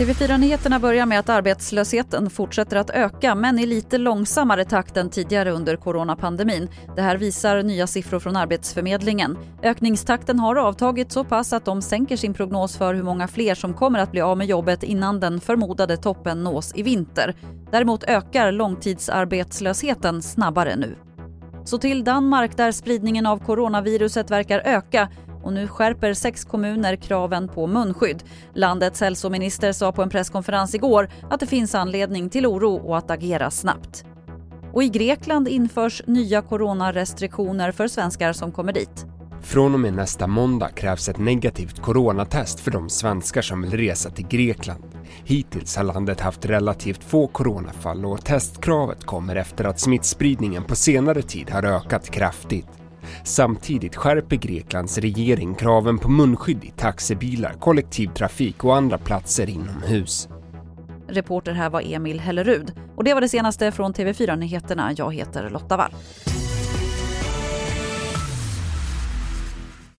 TV4-nyheterna börjar med att arbetslösheten fortsätter att öka men i lite långsammare takt än tidigare under coronapandemin. Det här visar nya siffror från Arbetsförmedlingen. Ökningstakten har avtagit så pass att de sänker sin prognos för hur många fler som kommer att bli av med jobbet innan den förmodade toppen nås i vinter. Däremot ökar långtidsarbetslösheten snabbare nu. Så till Danmark där spridningen av coronaviruset verkar öka och nu skärper sex kommuner kraven på munskydd. Landets hälsominister sa på en presskonferens igår att det finns anledning till oro och att agera snabbt. Och i Grekland införs nya coronarestriktioner för svenskar som kommer dit. Från och med nästa måndag krävs ett negativt coronatest för de svenskar som vill resa till Grekland. Hittills har landet haft relativt få coronafall och testkravet kommer efter att smittspridningen på senare tid har ökat kraftigt. Samtidigt skärper Greklands regering kraven på munskydd i taxibilar, kollektivtrafik och andra platser inomhus. Reporter här var Emil Hellerud och det var det senaste från TV4 Nyheterna. Jag heter Lotta Wall.